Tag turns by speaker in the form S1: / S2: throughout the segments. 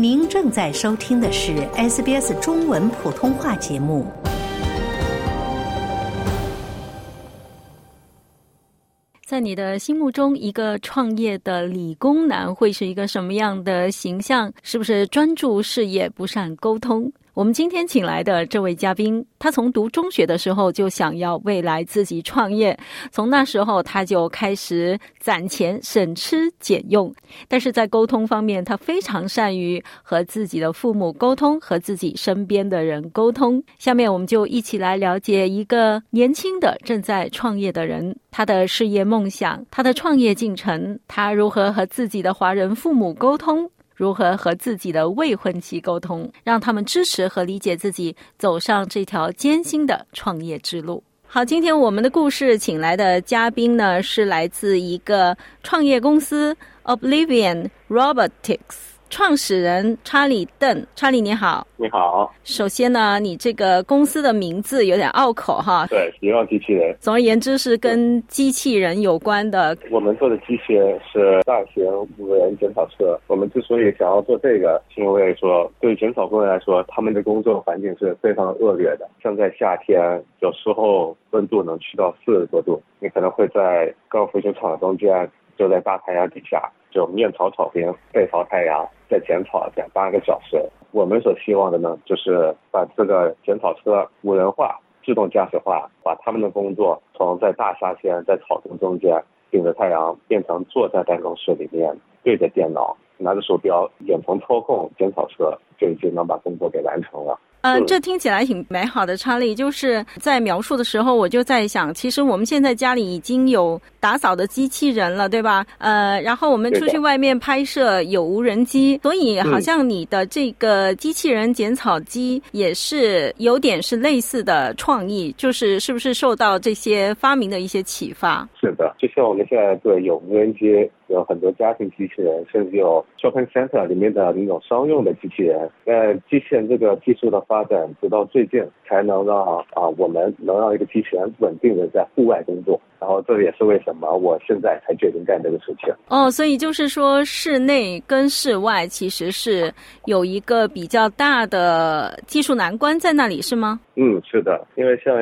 S1: 您正在收听的是 SBS 中文普通话节目。
S2: 在你的心目中，一个创业的理工男会是一个什么样的形象？是不是专注事业、不善沟通？我们今天请来的这位嘉宾，他从读中学的时候就想要未来自己创业，从那时候他就开始攒钱、省吃俭用。但是在沟通方面，他非常善于和自己的父母沟通，和自己身边的人沟通。下面我们就一起来了解一个年轻的正在创业的人，他的事业梦想，他的创业进程，他如何和自己的华人父母沟通。如何和自己的未婚妻沟通，让他们支持和理解自己走上这条艰辛的创业之路？好，今天我们的故事请来的嘉宾呢，是来自一个创业公司 Oblivion Robotics。创始人查理邓，查理你好，
S3: 你好。
S2: 首先呢，你这个公司的名字有点拗口哈。
S3: 对，流浪机器人。
S2: 总而言之，是跟机器人有关的。
S3: 我们做的机器人是大型无人检讨车。我们之所以想要做这个，是因为说对检讨工人来说，他们的工作环境是非常恶劣的。像在夏天，有时候温度能去到四十多度，你可能会在高尔夫球场中间，就在大太阳底下。就面朝草坪，背朝太阳，在剪草剪八个小时。我们所希望的呢，就是把这个检讨车无人化、自动驾驶化，把他们的工作从在大夏天在草丛中间顶着太阳，变成坐在办公室里面对着电脑，拿着鼠标远程操控检讨车，就已经能把工作给完成了。
S2: 嗯，这听起来挺美好的。查理就是在描述的时候，我就在想，其实我们现在家里已经有打扫的机器人了，对吧？呃，然后我们出去外面拍摄有无人机，所以好像你的这个机器人剪草机也是有点是类似的创意，就是是不是受到这些发明的一些启发？
S3: 是的，就像我们现在对有无人机。有很多家庭机器人，甚至有 shopping center 里面的那种商用的机器人。呃，机器人这个技术的发展，直到最近才能让啊，我们能让一个机器人稳定的在户外工作。然后这也是为什么我现在才决定干这个事情。
S2: 哦，所以就是说，室内跟室外其实是有一个比较大的技术难关在那里，是吗？
S3: 嗯，是的，因为像。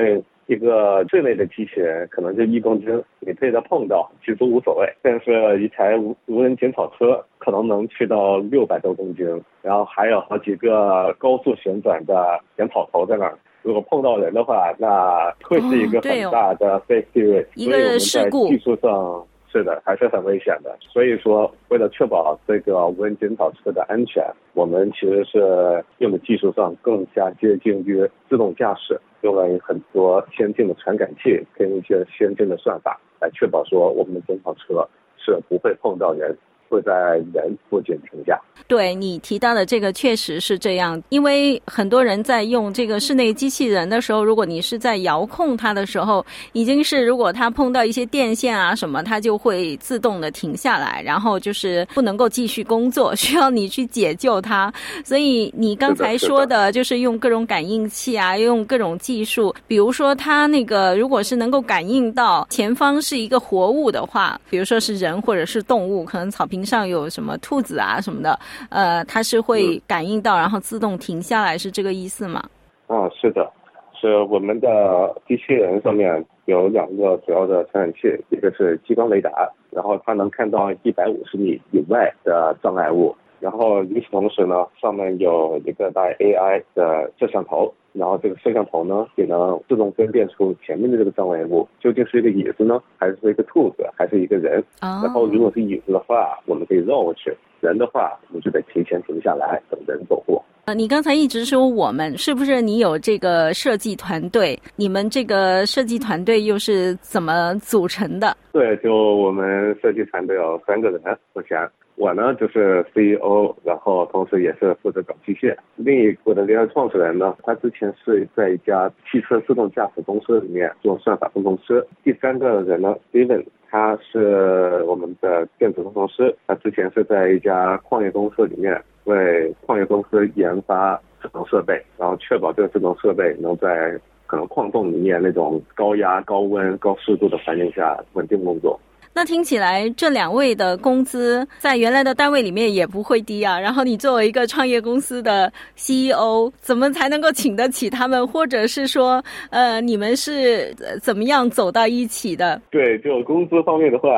S3: 一个这类的机器人可能就一公斤，你被它碰到其实都无所谓。但是一台无无人检草车可能能去到六百多公斤，然后还有好几个高速旋转的检草头在那儿。如果碰到人的话，那会是一个很大的 safety risk。
S2: 一个事故。
S3: 技术上。是的，还是很危险的。所以说，为了确保这个无人检讨车的安全，我们其实是用的技术上更加接近于自动驾驶，用了很多先进的传感器跟一些先进的算法，来确保说我们的检讨车是不会碰到人。会在人附近停下。
S2: 对你提到的这个确实是这样，因为很多人在用这个室内机器人的时候，如果你是在遥控它的时候，已经是如果它碰到一些电线啊什么，它就会自动的停下来，然后就是不能够继续工作，需要你去解救它。所以你刚才说的就是用各种感应器啊，用各种技术，比如说它那个如果是能够感应到前方是一个活物的话，比如说是人或者是动物，可能草坪。上有什么兔子啊什么的，呃，它是会感应到，然后自动停下来，是这个意思吗？
S3: 啊，是的，是我们的机器人上面有两个主要的传感器，一个是激光雷达，然后它能看到一百五十米以外的障碍物，然后与此同时呢，上面有一个带 AI 的摄像头。然后这个摄像头呢，也能自动分辨出前面的这个障碍物究竟是一个椅子呢，还是一个兔子，还是一个人。然后如果是椅子的话，我们可以绕过去；人的话，我们就得提前停下来等人走过。
S2: 呃，你刚才一直说我们，是不是你有这个设计团队？你们这个设计团队又是怎么组成的？
S3: 对，就我们设计团队有三个人，目前。我呢就是 CEO，然后同时也是负责搞机械。另一个的联合创始人呢，他之前是在一家汽车自动驾驶公司里面做算法工程师。第三个人呢，Steven，他是我们的电子工程师，他之前是在一家矿业公司里面为矿业公司研发智能设备，然后确保这个智能设备能在可能矿洞里面那种高压、高温、高湿度的环境下稳定工作。
S2: 那听起来这两位的工资在原来的单位里面也不会低啊。然后你作为一个创业公司的 CEO，怎么才能够请得起他们？或者是说，呃，你们是怎么样走到一起的？
S3: 对，就工资方面的话，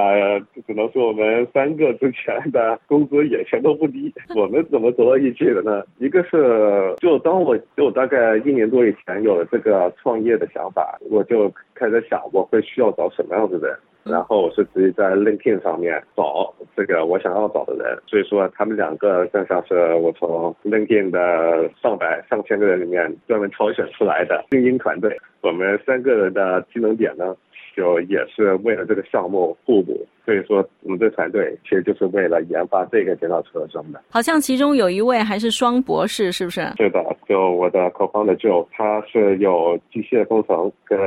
S3: 只能说我们三个之前的工资也全都不低。我们怎么走到一起的呢？一个是，就当我就大概一年多以前有了这个创业的想法，我就开始想我会需要找什么样的人。然后我是直接在 LinkedIn 上面找这个我想要找的人，所以说他们两个更像是我从 LinkedIn 的上百上千个人里面专门挑选出来的精英团队。我们三个人的技能点呢？就也是为了这个项目互补，所以说我们这团队其实就是为了研发这个电脑车生的。
S2: 好像其中有一位还是双博士，是不是？
S3: 是的，就我的 co-founder Joe，他是有机械工程跟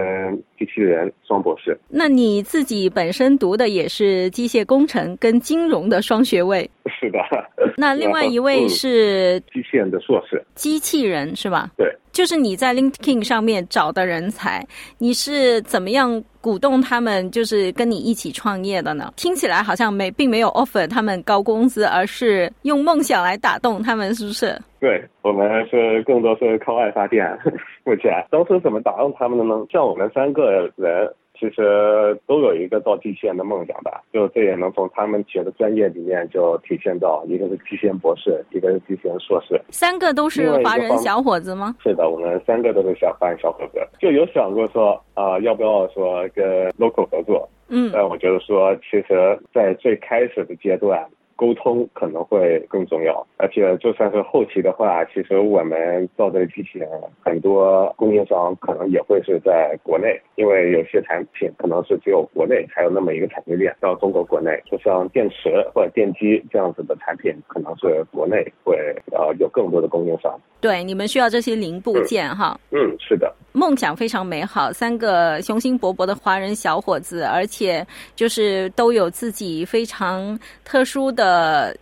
S3: 机器人双博士。
S2: 那你自己本身读的也是机械工程跟金融的双学位？
S3: 是的。
S2: 那另外一位是
S3: 机器人的硕士，
S2: 机器人是吧？
S3: 对。
S2: 就是你在 LinkedIn 上面找的人才，你是怎么样鼓动他们，就是跟你一起创业的呢？听起来好像没并没有 offer 他们高工资，而是用梦想来打动他们，是不是？
S3: 对我们是更多是靠爱发电。目前都是怎么打动他们的呢？像我们三个人。其实都有一个造机器人的梦想吧，就这也能从他们学的专业里面就体现到，一个是机器人博士，一个是机器人硕士，
S2: 三个都是华人小伙子吗？
S3: 是的，我们三个都是小华人小伙子，就有想过说啊，要不要说跟 local 合作？
S2: 嗯，
S3: 但我觉得说，其实，在最开始的阶段。沟通可能会更重要，而且就算是后期的话，其实我们造这个机器人，很多供应商可能也会是在国内，因为有些产品可能是只有国内才有那么一个产业链到中国国内，就像电池或者电机这样子的产品，可能是国内会呃有更多的供应商。
S2: 对，你们需要这些零部件哈。
S3: 嗯，是的。
S2: 梦想非常美好，三个雄心勃勃的华人小伙子，而且就是都有自己非常特殊的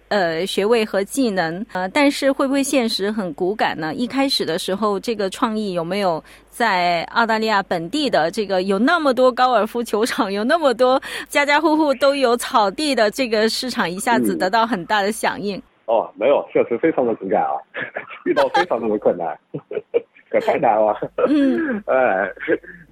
S2: 呃学位和技能，呃，但是会不会现实很骨感呢？一开始的时候，这个创意有没有在澳大利亚本地的这个有那么多高尔夫球场，有那么多家家户户都有草地的这个市场，一下子得到很大的响应？
S3: 哦，没有，确实非常的骨感啊，遇到非常多的困难。可太难了，嗯，哎，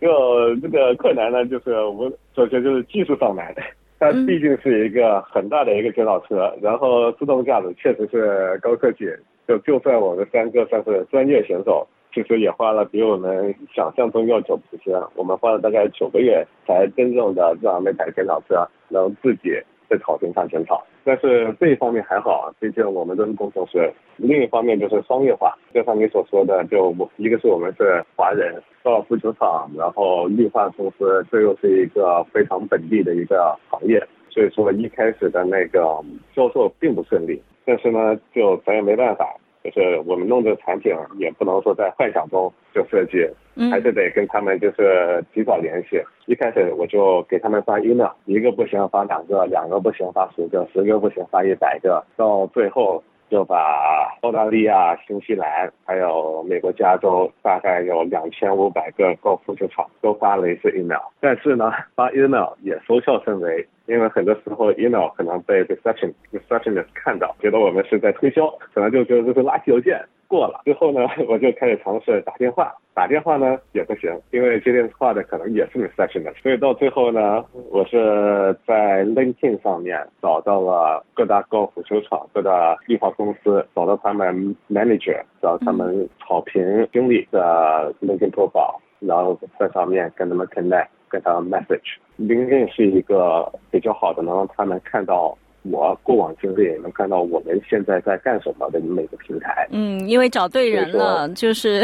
S3: 就这个困难呢，就是我们首先就是技术上难，它毕竟是一个很大的一个电脑车，然后自动驾驶确实是高科技，就就算我们三个算是专业选手，其实也花了比我们想象中要久一些，我们花了大概九个月才真正的让那台电脑车能自己在草坪上整草。但是这一方面还好，毕竟我们都是工程师。另一方面就是商业化，就像你所说的，就一个是我们是华人，高尔夫球场，然后绿化公司，这又是一个非常本地的一个行业，所以说一开始的那个销售并不顺利。但是呢，就咱也没办法，就是我们弄这个产品也不能说在幻想中就设计。还是得跟他们就是及早联系。一开始我就给他们发 email，一个不行发两个，两个不行发十个，十个不行发一百个，到最后就把澳大利亚、新西兰还有美国加州大概有两千五百个高尔夫球场都发了一次 email。但是呢，发 email 也收效甚微，因为很多时候 email 可能被 reception receptionist 看到，觉得我们是在推销，可能就觉得这是垃圾邮件。过了之后呢，我就开始尝试打电话。打电话呢也不行，因为接电话的可能也是 receptionist 所以到最后呢，我是在 LinkedIn 上面找到了各大高尔夫球场、各大绿化公司，找到他们 manager，找他们草坪经理的 LinkedIn profile，然后在上面跟他们 connect，跟他们 message。LinkedIn 是一个比较好的，能让他们看到。我过往经历能看到我们现在在干什么的每个平台。
S2: 嗯，因为找对人了，就是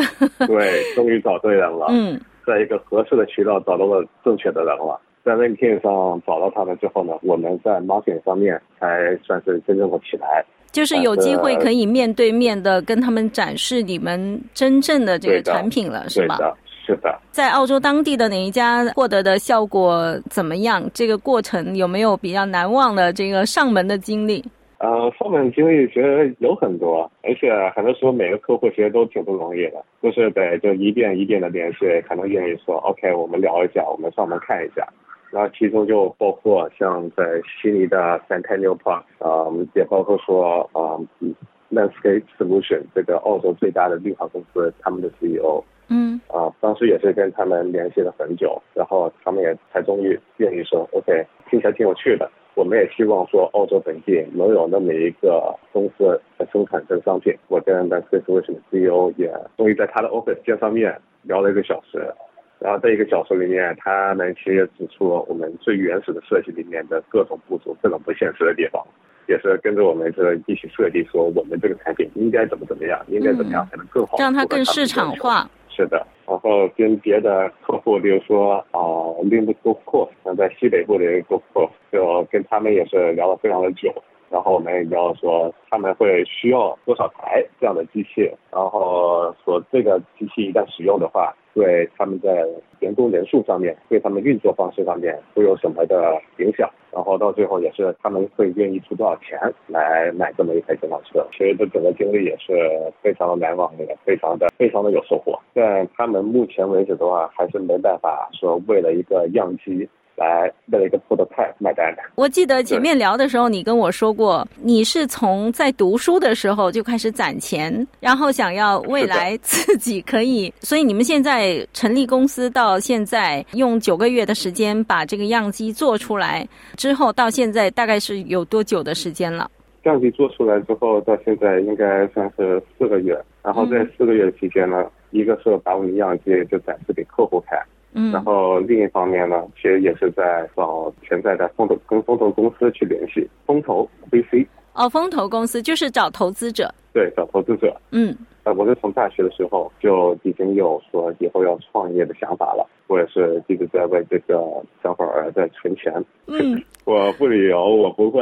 S3: 对，终于找对人了。嗯，在一个合适的渠道找到了正确的人了，在 LinkedIn 上找到他们之后呢，我们在 marketing 方面才算是真正的起来。
S2: 就是有机会可以面对面的跟他们展示你们真正的这个产品了，是吧？
S3: 是的，
S2: 在澳洲当地的哪一家获得的效果怎么样？这个过程有没有比较难忘的这个上门的经历？
S3: 呃，上门经历其实有很多，而且很多时候每个客户其实都挺不容易的，就是得就一遍一遍的联系，可能愿意说 OK，我们聊一下，我们上门看一下。然后其中就包括像在悉尼的 Centennial Park，啊、也包括说啊、嗯 Landscape Solution 这个澳洲最大的绿化公司，他们的 CEO
S2: 嗯
S3: 啊、当时也是跟他们联系了很久，然后他们也才终于愿意说 OK，听起来挺有趣的。我们也希望说澳洲本地能有那么一个公司来生产这个商品。我跟 Landscape Solution 的 CEO 也终于在他的 office 见上面聊了一个小时。然后在一个小时里面，他们其实也指出了我们最原始的设计里面的各种不足、各种不现实的地方，也是跟着我们这一起设计，说我们这个产品应该怎么怎么样，应该怎么样才能更好，
S2: 让它更市场。化。
S3: 是的，然后跟别的客户，比如说啊 l i m b Golf Course，像在西北部的一个客户就跟他们也是聊了非常的久。然后我们也聊说他们会需要多少台这样的机器，然后说这个机器一旦使用的话，对他们在员工人数上面，对他们运作方式上面会有什么的影响。然后到最后也是他们会愿意出多少钱来买这么一台电动车。其实这整个经历也是非常的难忘也，非常的非常的有收获。但他们目前为止的话，还是没办法说为了一个样机来为了一个 prototype 买单的。
S2: 我记得前面聊的时候，你跟我说过，你是从在读书的时候就开始攒钱，然后想要未来自己可以，所以你们现在成立公司到现在用九个月的时间把这个样机做出来，之后到现在大概是有多久的时间了？
S3: 样机做出来之后，到现在应该算是四个月。然后在四个月期间呢，一个是把我们的样机就展示给客户看，
S2: 嗯
S3: 然后另一方面呢，其实也是在找潜在的风投跟风投公司去联系，风投 VC
S2: 哦，风投公司就是找投资者，
S3: 对找投资者。
S2: 嗯
S3: 呃，我是从大学的时候就已经有说以后要创业的想法了，我也是一直在为这个想法而在存钱。
S2: 嗯，
S3: 我不旅游，我不会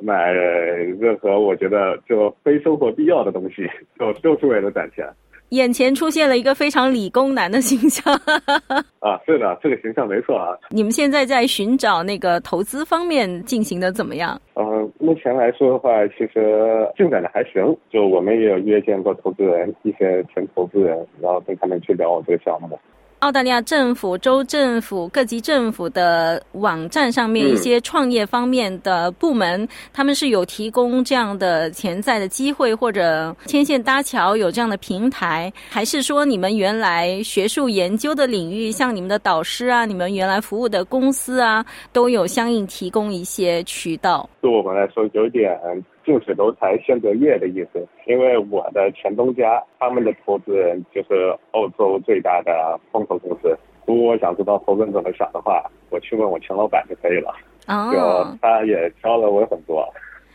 S3: 买任何我觉得就非生活必要的东西，就就是为了攒钱。
S2: 眼前出现了一个非常理工男的形象。
S3: 啊，是的，这个形象没错啊。
S2: 你们现在在寻找那个投资方面进行的怎么样？
S3: 呃，目前来说的话，其实进展的还行。就我们也有约见过投资人，一些前投资人，然后跟他们去聊我这个项目。
S2: 澳大利亚政府、州政府、各级政府的网站上面，
S3: 嗯
S2: 一些创业方面的部门，他们是有提供这样的潜在的机会，或者牵线搭桥，有这样的平台，还是说你们原来学术研究的领域，像你们的导师啊，你们原来服务的公司啊，都有相应提供一些渠道？
S3: 对我们来说有点近水楼台先得月的意思，因为我的前东家他们的投资人就是澳洲最大的风投公司。如果我想知道投资人怎么想的话，我去问我前老板就可以了。哦就
S2: 哦，
S3: 他也教了我很多。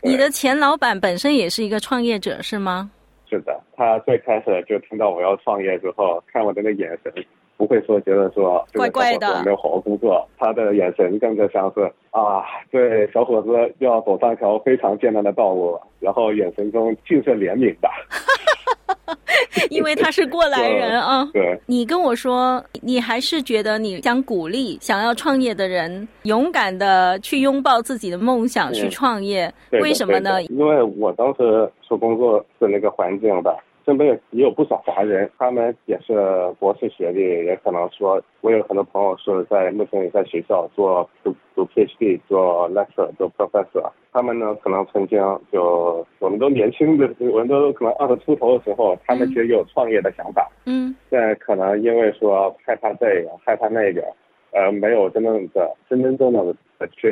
S2: 你的前老板本身也是一个创业者是吗？
S3: 是的，他最开始就听到我要创业之后，看我的那眼神，不会说觉得说这个
S2: 怪怪的
S3: 没有好好工作，他的眼神更加像是啊，对小伙子要走上一条非常艰难的道路，然后眼神中尽是怜悯的。
S2: 因为他是过来人 啊。
S3: 对，
S2: 你跟我说，你还是觉得你想鼓励想要创业的人，勇敢的去拥抱自己的梦想，
S3: 嗯
S2: 去创业。
S3: 对
S2: 为什么呢
S3: 因为我当时说工作的那个环境吧，身边也有不少华人，他们也是博士学历，也可能说，我有很多朋友是在目前也在学校做读读 PhD、做 lecturer、做 professor，他们呢可能曾经就我们都年轻的，我们都可能二十出头的时候，他们其实有创业的想法，
S2: 嗯。
S3: 但可能因为说害怕这个，害怕那个，呃，没有真正的真真正正的去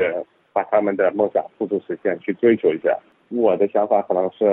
S3: 把他们的梦想付诸实现，去追求一下。我的想法可能是，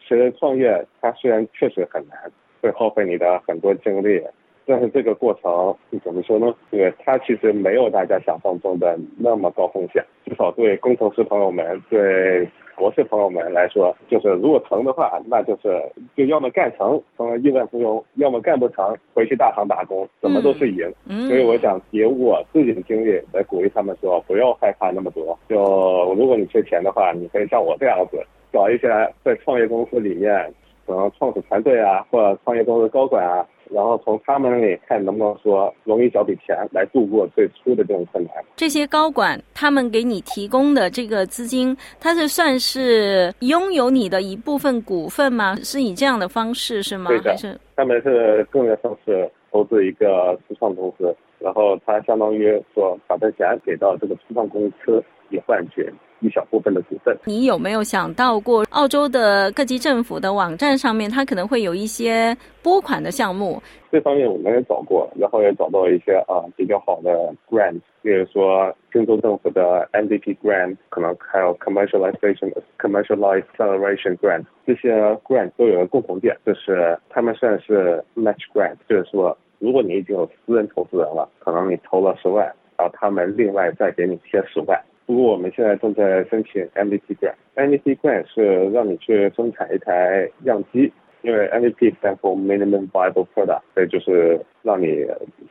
S3: 其实创业它虽然确实很难，会耗费你的很多精力，但是这个过程怎么说呢？对，它其实没有大家想象中的那么高风险，至少对工程师朋友们，对博士朋友们来说，就是如果成的话，那就是就要么干成，成了亿万富翁；要么干不成，回去大厂打工，怎么都是赢。
S2: 嗯，
S3: 所以我想以我自己的经历来鼓励他们说，不要害怕那么多。就如果你缺钱的话，你可以像我这样子，找一些在创业公司里面，可能创始团队啊，或者创业公司高管啊，然后从他们那里看能不能说融一小笔钱来度过最初的这种困难。
S2: 这些高管他们给你提供的这个资金，它是算是拥有你的一部分股份吗？是以这样的方式是吗
S3: 对？的
S2: 还是
S3: 他们是更加像是投资一个初创公司，然后他相当于说把这钱给到这个初创公司，以换取一小部分的股份。
S2: 你有没有想到过，澳洲的各级政府的网站上面，它可能会有一些拨款的项目？
S3: 这方面我们也找过，然后也找到一些啊比较好的 grant，比如说郑州政府的 MVP grant，可能还有 commercialization commercialize acceleration grant，这些 grant 都有个共同点，就是他们算是 match grant，就是说如果你已经有私人投资人了，可能你投了十万，然后他们另外再给你贴十万。不过我们现在正在申请 MVP grant，MVP grant 是让你去生产一台样机。因为 MVP stand for minimum viable product，所以就是让你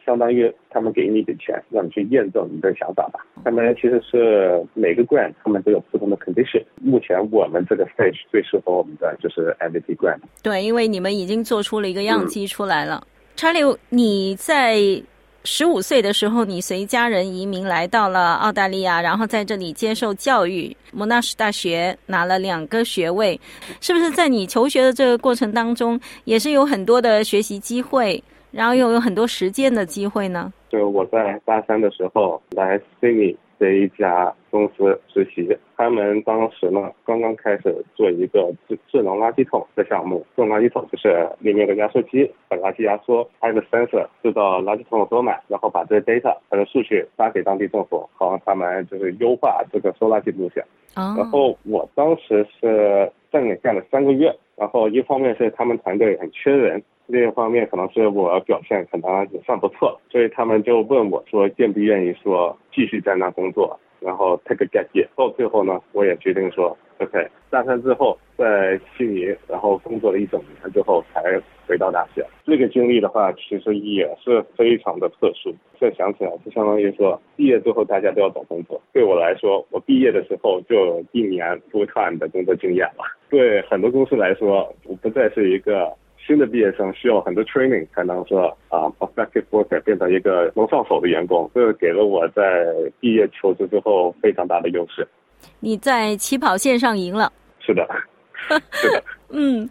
S3: 相当于他们给你一笔钱，让你去验证你的想法吧。他们其实是每个 grant 他们都有不同的 condition。目前我们这个 stage 最适合我们的就是 MVP grant。
S2: 对，因为你们已经做出了一个样机出来了。查理，你在。十五岁的时候，你随家人移民来到了澳大利亚，然后在这里接受教育。莫纳什大学拿了两个学位，是不是在你求学的这个过程当中，也是有很多的学习机会，然后又有很多实践的机会呢？
S3: 就我在大三的时候来悉尼。这一家公司实习，他们当时呢刚刚开始做一个智智能垃圾桶的项目。智能垃圾桶就是里面有个压缩机，把垃圾压缩，还有个 sensor 知道垃圾桶有多满，然后把这些 data 它的数据发给当地政府，好让他们就是优化这个收垃圾路线。然后我当时是在那干了三个月，然后一方面是他们团队很缺人。另一方面，可能是我表现可能也算不错，所以他们就问我说，愿不愿意说继续在那工作，然后 take a gap year。到最后呢，我也决定说，OK，大三之后在悉尼，然后工作了一整年之后才回到大学。这个经历的话，其实也是非常的特殊。现在想起来，就相当于说，毕业之后大家都要找工作。对我来说，我毕业的时候就一年 full time 的工作经验了。对很多公司来说，我不再是一个。新的毕业生需要很多 training 才能说啊，effective worker 变成一个能上手的员工，这个给了我在毕业求职之后非常大的优势。
S2: 你在起跑线上赢了。
S3: 是的。是的。
S2: 嗯，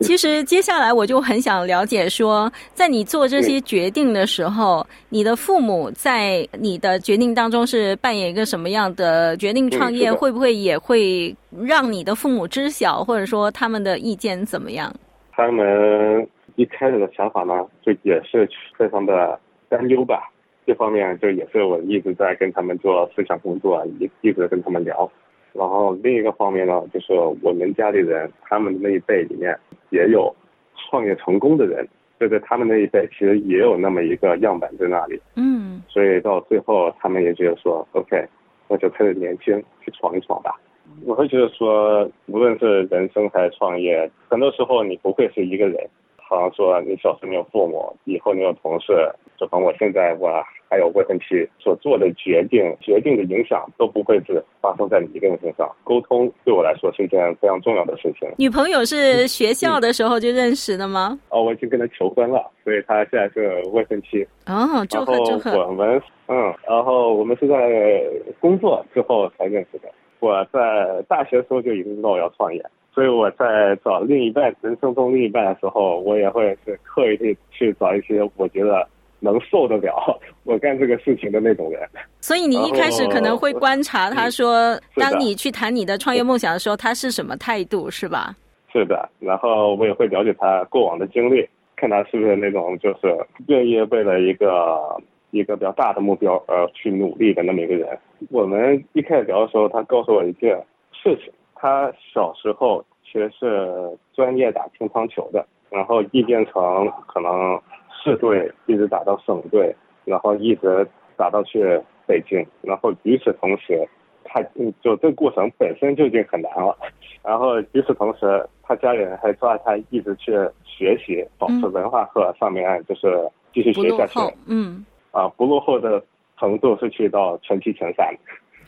S2: 其实接下来我就很想了解说，在你做这些决定的时候，你的父母在你的决定当中是扮演一个什么样的决定？创业会不会也会让你的父母知晓，或者说他们的意见怎么样？
S3: 他们一开始的想法呢，就也是非常的担忧吧。这方面就也是我一直在跟他们做思想工作，一一直跟他们聊。然后另一个方面呢，就是我们家里人，他们那一辈里面也有创业成功的人，就在他们那一辈其实也有那么一个样板在那里。
S2: 嗯。
S3: 所以到最后，他们也觉得说，OK，那就趁着年轻去闯一闯吧。我会觉得说，无论是人生还是创业，很多时候你不会是一个人。好像说你小时候没有父母，以后你有同事，就从我现在我还有未婚妻所做的决定，决定的影响都不会是发生在你一个人身上。沟通对我来说是一件非常重要的事情。
S2: 女朋友是学校的时候就认识的吗？
S3: 哦，我已经跟她求婚了，所以她现在是未婚妻。
S2: 哦，祝贺祝贺。
S3: 我们嗯，然后我们是在工作之后才认识的。我在大学时候就已经知道我要创业，所以我在找另一半、人生中另一半的时候，我也会是刻意去去找一些我觉得能受得了 我干这个事情的那种人。
S2: 所以你一开始可能会观察他说，当你去谈你的创业梦想的时候，他是什么态度，是吧？
S3: 是的，然后我也会了解他过往的经历，看他是不是那种就是愿意为了一个。一个比较大的目标，呃，去努力的那么一个人。我们一开始聊的时候，他告诉我一件事情：他小时候其实是专业打乒乓球的，然后一建成可能市队，一直打到省队，然后一直打到去北京。然后与此同时，他就这个过程本身就已经很难了。然后与此同时，他家里人还抓他一直去学习，保持文化课上面就是继续学下去。
S2: 嗯。
S3: 啊，不落后的程度是去到全区前三。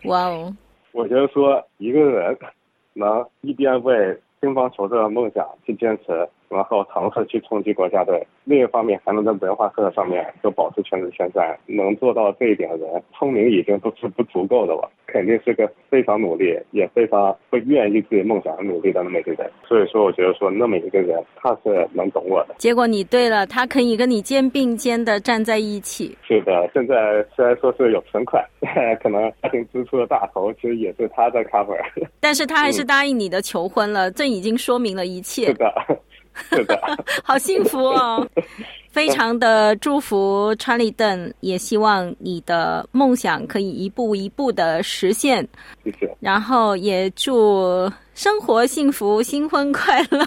S2: 哇哦！
S3: 我觉得说一个人能一边为乒乓球这个梦想去坚持，然后尝试去冲击国家队。另一方面，还能在文化课上面都保持全职全在，能做到这一点的人，聪明已经都是不足够的了，肯定是个非常努力，也非常会愿意自己梦想努力的那么一个人。所以说，我觉得说那么一个人，他是能懂我的。
S2: 结果你对了，他可以跟你肩并肩的站在一起。
S3: 是的，现在虽然说是有存款，可能家庭支出的大头其实也是他在 cover，
S2: 但是他还是答应你的求婚了，这已经说明了一切。
S3: 是的。是的，
S2: 好幸福哦！非常的祝福查理邓，也希望你的梦想可以一步一步的实现。
S3: 谢谢。
S2: 然后也祝生活幸福，新婚快乐。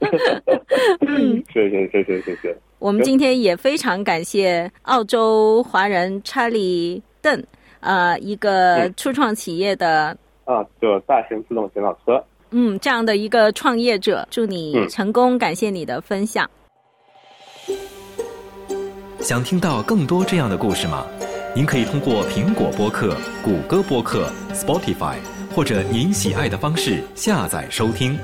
S3: 嗯，谢谢谢谢谢谢。
S2: 我们今天也非常感谢澳洲华人查理邓，呃，一个初创企业的
S3: 啊，就大型自动检讨车。
S2: 嗯，这样的一个创业者，祝你成功！感谢你的分享。
S4: 想听到更多这样的故事吗？您可以通过苹果播客、谷歌播客、Spotify 或者您喜爱的方式下载收听。